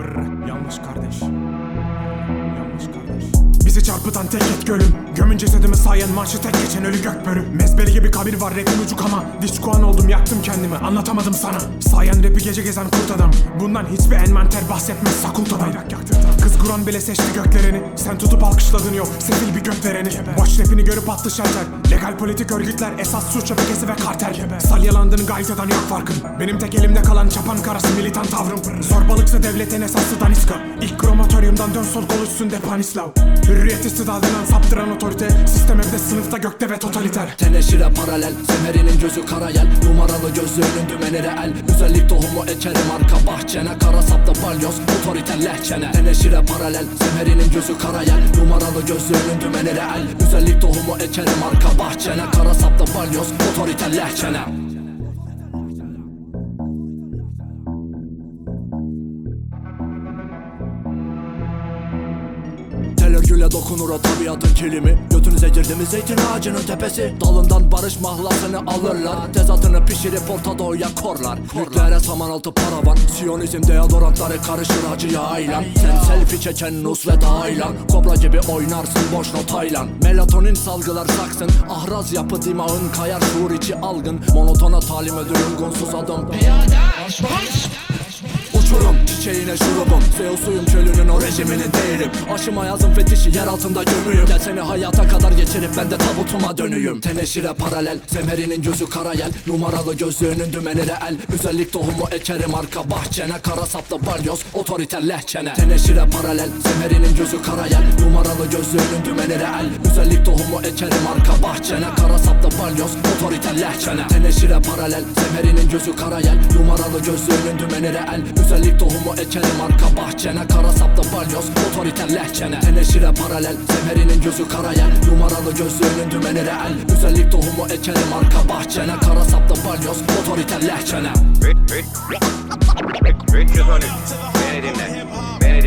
Brr, yanlış kardeş. Yanlış kardeş. Bizi çarpıtan tek et gölüm. Gömün cesedimi sayen marşı tek geçen ölü gökbörü Mezbeli gibi kabir var rapin ucu kama Diskoğan oldum yaktım kendimi. Anlatamadım sana. Sayen rapi gece gezen kurt adam. Bundan hiçbir envanter bahsetmez sakultadan Kız Kur'an bile seçti göklerini. Sen tutup alkışladın yok sefil bir gökvereni Boş rapini görüp attı şalter Legal politik örgütler esas suç şebekesi ve kartel. Salyalandın gayzadan yok farkın. Benim tek elimde kalan çapan karası militan tavrım. Zorbalıksa devletin esası daniska. İlk kromatoryumdan dön sol kol üstünde panislav. Hürriyet istidadından saptıran otorite. Sistem evde sınıfta gökte ve totaliter. Teneşire paralel Semerinin gözü kara yel. Numaralı gözlüğünün dümenine el. Güzellik tohumu ekerim arka bahçene. Kara saplı balyoz otoriter lehçene. Teneşire paralel Semerinin gözü kara yel. Numaralı gözlüğünün dümenine el. Güzellik tohumu ekerim arka bahçene. Kara saplı balyoz otoriter lehçene Tel örgüyle dokunur o tabiatın kilimi. Götünüze girdi zeytin ağacının tepesi. Dalından barış mahlasını alırlar. Tezatını pişirip Orta Doğu'ya korlar. Nükleere saman altı paravan. Siyonizm deodorantları karışır acıya aylan. Sen selfie çeken Nusret Aylan. Kobra gibi oynarsın boş notaylan Melatonin salgılar saksın. Ahraz yapı dimağın kayar şuur içi algın. Monotona talim ödülün gunsuz adım. Uçurum çiçeğine şurubum. Zeus'uyum çölünün o rejiminin değilim Aşıma yazın fetişi yer altında gömüyüm. Gel seni hayata kadar geçirip ben de tabutuma dönüyüm. Teneşire paralel Semerinin gözü kara yel. Numaralı gözlüğünün dümenine el. Güzellik tohumu ekerim arka bahçene. Kara saplı balyoz otoriter lehçene. Teneşire paralel Semerinin gözü kara yel. Numaralı gözlüğünün dümenine el. Güzellik tohumu ekerim arka bahçene. Kara saplı balyoz otoriter lehçene. Teneşire paralel Semerinin gözü kara yel. Numaralı gözlüğünün dümenine el. Güzellik tohumu ekerim arka bahçene Kara saplı balyoz otoriter lehçene. Teneşire paralel Semerinin gözü kara yel Numaralı gözlüğünün dümenine el Güzellik tohumu ekerim arka bahçene Kara saplı balyoz otoriter lehçene. 313 Beni dinle Beni dinle. Beni